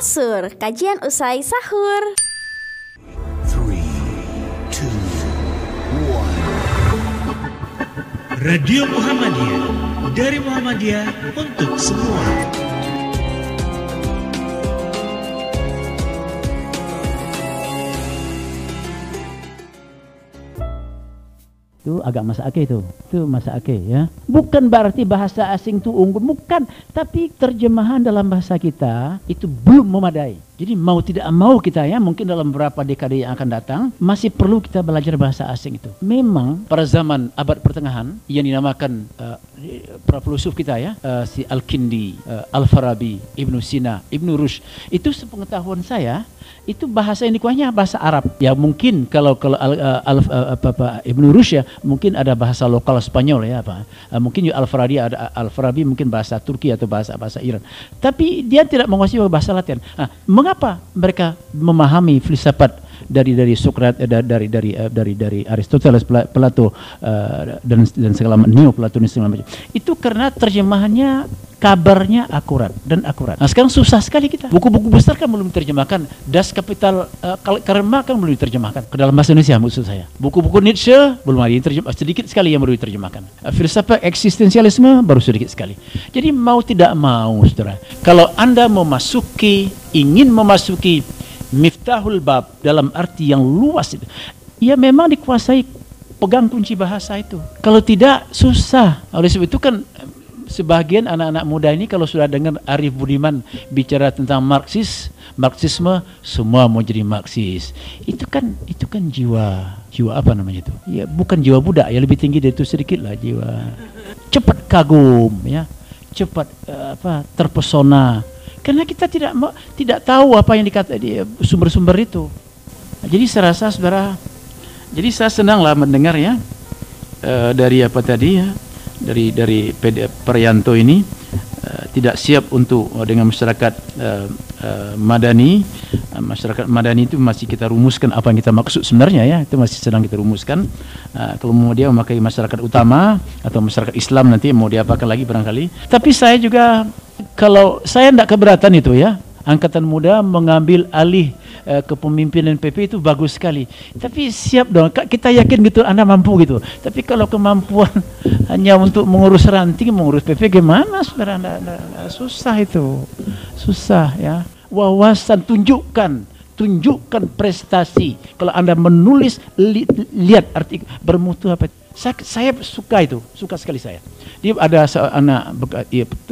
Asur, kajian usai sahur. Three, two, one. Radio Muhammadiyah dari Muhammadiyah untuk semua. Itu agak masa akeh itu itu masa akeh ya. Bukan berarti bahasa asing itu unggul bukan. Tapi terjemahan dalam bahasa kita itu belum memadai. Jadi mau tidak mau kita ya mungkin dalam beberapa dekade yang akan datang masih perlu kita belajar bahasa asing itu. Memang pada zaman abad pertengahan yang dinamakan uh, para filsuf kita ya uh, si Al-Kindi uh, Al-Farabi Ibnu Sina Ibnu Rushd itu sepengetahuan saya itu bahasa yang dikuasainya bahasa Arab. Ya mungkin kalau kalau al, al, apa, apa, Ibnu Rushd ya mungkin ada bahasa lokal Spanyol ya apa. Mungkin Al-Farabi ada Al-Farabi mungkin bahasa Turki atau bahasa bahasa Iran. Tapi dia tidak menguasai bahasa Latin. Nah, mengapa mereka memahami filsafat dari dari Sokrat eh, dari dari dari dari, dari Aristoteles Plato uh, dan dan segala neo Platonis segala macam itu karena terjemahannya kabarnya akurat dan akurat. Nah sekarang susah sekali kita. Buku-buku besar kan belum diterjemahkan. Das Kapital uh, Karma kan belum diterjemahkan ke dalam bahasa Indonesia maksud saya. Buku-buku Nietzsche belum ada diterjemah, sedikit sekali yang baru diterjemahkan. Uh, filsafat eksistensialisme baru sedikit sekali. Jadi mau tidak mau, saudara, kalau anda memasuki, ingin memasuki miftahul bab dalam arti yang luas itu, ya memang dikuasai pegang kunci bahasa itu. Kalau tidak susah. Oleh sebab itu kan sebagian anak-anak muda ini kalau sudah dengar Arif Budiman bicara tentang Marxis, Marxisme, semua mau jadi Marxis. Itu kan itu kan jiwa jiwa apa namanya itu? Ya bukan jiwa budak, ya lebih tinggi dari itu sedikit lah jiwa. Cepat kagum, ya, cepat uh, apa terpesona. Karena kita tidak tidak tahu apa yang dikata di sumber-sumber itu. Jadi saya rasa saudara, jadi saya senang lah mendengar ya uh, dari apa tadi ya dari dari PD Perianto ini uh, tidak siap untuk uh, dengan masyarakat madani. Masyarakat madani itu masih kita rumuskan apa yang kita maksud sebenarnya ya itu masih sedang kita rumuskan. Uh, kalau mau dia memakai masyarakat utama atau masyarakat Islam nanti mau diapakan lagi barangkali. Tapi saya juga kalau saya tidak keberatan itu ya angkatan muda mengambil alih uh, kepemimpinan PP itu bagus sekali. Tapi siap dong, kita yakin gitu Anda mampu gitu. Tapi kalau kemampuan hanya untuk mengurus ranting, mengurus PP gimana saudara anda, anda, anda, susah itu. Susah ya. Wawasan tunjukkan tunjukkan prestasi. Kalau Anda menulis li, lihat artikel bermutu apa. Saya, saya suka itu, suka sekali saya. Dia ada anak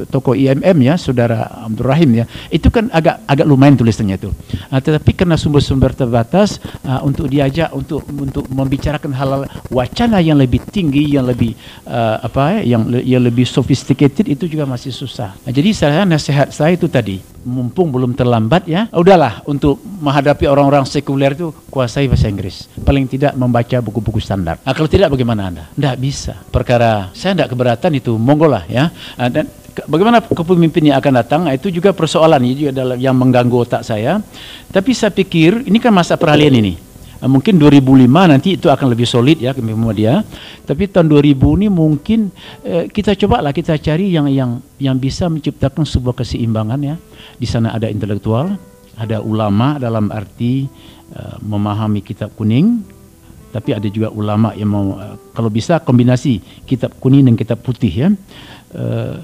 toko IMM ya, saudara Abdul Rahim ya. Itu kan agak agak lumayan tulisannya itu. Uh, tetapi karena sumber-sumber terbatas uh, untuk diajak untuk untuk membicarakan hal, -hal wacana yang lebih tinggi, yang lebih uh, apa ya, yang yang lebih sophisticated itu juga masih susah. Nah, jadi saya nasihat saya itu tadi, mumpung belum terlambat ya, udahlah untuk menghadapi orang-orang sekuler itu kuasai bahasa Inggris. Paling tidak membaca buku-buku standar. Nah, kalau tidak bagaimana Anda? Tidak bisa. Perkara saya tidak keberatan itu monggo lah ya dan bagaimana kepemimpin yang akan datang? Itu juga persoalan ini juga adalah yang mengganggu otak saya. Tapi saya pikir ini kan masa peralihan ini. Mungkin 2005 nanti itu akan lebih solid ya dia tapi tahun 2000 ini mungkin eh, kita coba lah kita cari yang yang yang bisa menciptakan sebuah keseimbangan ya. Di sana ada intelektual ada ulama dalam arti uh, memahami kitab kuning tapi ada juga ulama yang mau uh, kalau bisa kombinasi kitab kuning dan kitab putih ya. Uh,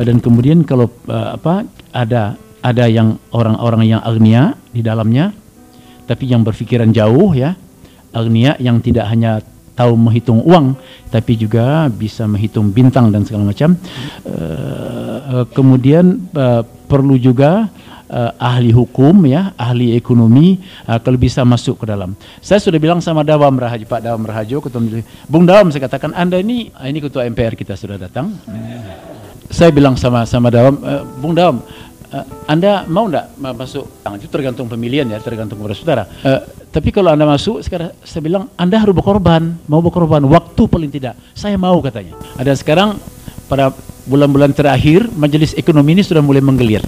dan kemudian kalau uh, apa ada ada yang orang-orang yang agnia di dalamnya tapi yang berpikiran jauh ya. Agnia yang tidak hanya tahu menghitung uang tapi juga bisa menghitung bintang dan segala macam. Uh, kemudian uh, perlu juga uh, ahli hukum ya, ahli ekonomi uh, kalau bisa masuk ke dalam. Saya sudah bilang sama Dawam Rahajo, Pak Dawam Rahajo, ketua Bung Dawam saya katakan Anda ini ah, ini ketua MPR kita sudah datang. Saya bilang sama sama Dawam, uh, Bung Dawam, uh, Anda mau enggak masuk? Itu tergantung pemilihan ya, tergantung kepada saudara. Uh, tapi kalau Anda masuk, sekarang saya bilang Anda harus berkorban, mau berkorban waktu paling tidak. Saya mau katanya. Ada sekarang pada bulan-bulan terakhir majelis ekonomi ini sudah mulai menggelir.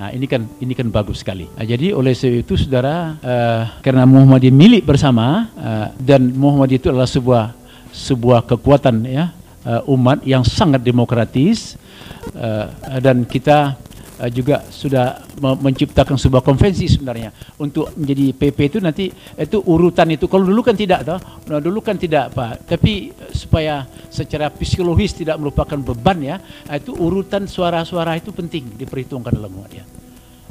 Nah, ini kan ini kan bagus sekali. Nah, jadi oleh sebab itu saudara uh, karena Muhammadiyah milik bersama uh, dan Muhammadiyah itu adalah sebuah sebuah kekuatan ya uh, umat yang sangat demokratis uh, dan kita uh, juga sudah me- menciptakan sebuah konvensi sebenarnya untuk menjadi PP itu nanti itu urutan itu. Kalau dulu kan tidak toh. Nah, dulu kan tidak Pak. Tapi uh, supaya secara psikologis tidak merupakan beban ya uh, itu urutan suara-suara itu penting diperhitungkan dalam ya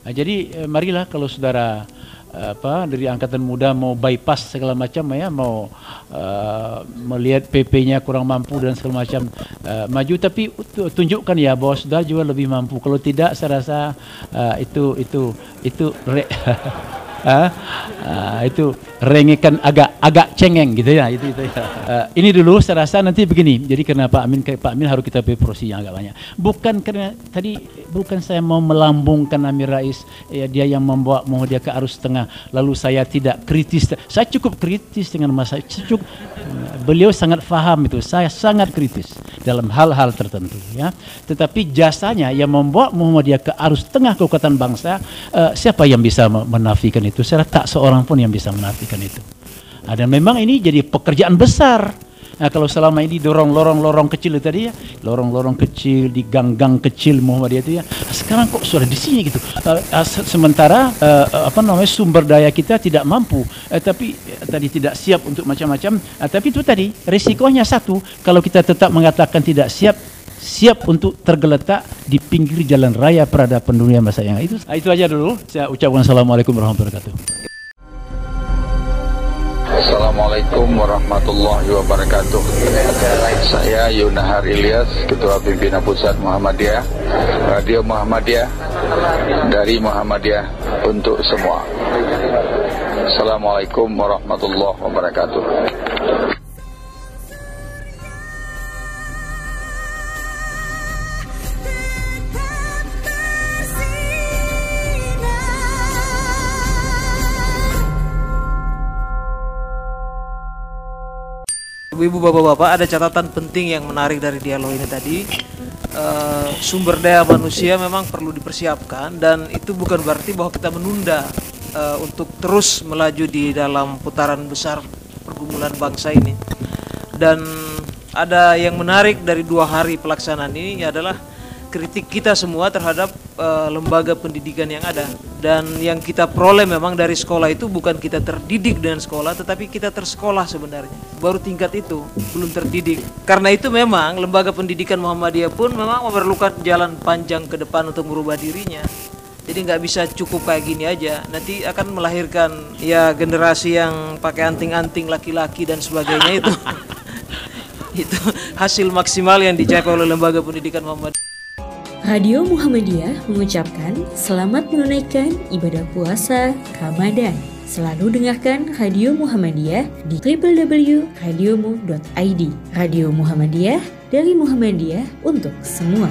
Nah, jadi eh, marilah kalau saudara eh, apa dari angkatan muda mau bypass segala macam ya mau uh, melihat PP-nya kurang mampu dan segala macam uh, maju tapi tu- tunjukkan ya bahwa saudara juga lebih mampu. Kalau tidak saya rasa uh, itu itu itu re Ah, itu rengekan agak agak cengeng gitu ya itu itu. Ya. Ah, ini dulu saya rasa nanti begini. Jadi karena Pak Amin Pak Amin harus kita porsi yang agak banyak. Bukan karena tadi bukan saya mau melambungkan Amir Rais ya, dia yang membawa mau dia ke arus tengah. Lalu saya tidak kritis. Saya cukup kritis dengan masa cukup beliau sangat faham itu. Saya sangat kritis dalam hal-hal tertentu ya. Tetapi jasanya yang membawa Muhammadiyah ke arus tengah kekuatan bangsa eh, siapa yang bisa me- menafikan saya rasa tak seorang pun yang bisa menafikan itu Nah, dan memang ini jadi pekerjaan besar Nah, kalau selama ini dorong lorong-lorong kecil itu tadi ya, lorong-lorong kecil di gang-gang kecil Muhammadiyah itu ya, sekarang kok sudah di sini gitu. Eh, se- sementara eh, apa namanya sumber daya kita tidak mampu, eh, tapi eh, tadi tidak siap untuk macam-macam. Eh, tapi itu tadi risikonya satu, kalau kita tetap mengatakan tidak siap, siap untuk tergeletak di pinggir jalan raya peradaban dunia masa yang itu. Nah, itu aja dulu. Saya ucapkan assalamualaikum warahmatullahi wabarakatuh. Assalamualaikum warahmatullahi wabarakatuh. Saya Yunahar Ilyas, Ketua Pimpinan Pusat Muhammadiyah, Radio Muhammadiyah, dari Muhammadiyah untuk semua. Assalamualaikum warahmatullahi wabarakatuh. Ibu bapak-bapak ada catatan penting yang menarik dari dialog ini tadi. Eh, sumber daya manusia memang perlu dipersiapkan dan itu bukan berarti bahwa kita menunda eh, untuk terus melaju di dalam putaran besar pergumulan bangsa ini. Dan ada yang menarik dari dua hari pelaksanaan ini adalah kritik kita semua terhadap eh, lembaga pendidikan yang ada dan yang kita peroleh memang dari sekolah itu bukan kita terdidik dengan sekolah tetapi kita tersekolah sebenarnya. Baru tingkat itu belum terdidik. Karena itu memang lembaga pendidikan Muhammadiyah pun memang memerlukan jalan panjang ke depan untuk merubah dirinya. Jadi nggak bisa cukup kayak gini aja. Nanti akan melahirkan ya generasi yang pakai anting-anting laki-laki dan sebagainya itu. Itu hasil maksimal yang dicapai oleh lembaga pendidikan Muhammadiyah Radio Muhammadiyah mengucapkan selamat menunaikan ibadah puasa Ramadan. Selalu dengarkan Radio Muhammadiyah di www.radiomu.id. Radio Muhammadiyah dari Muhammadiyah untuk semua.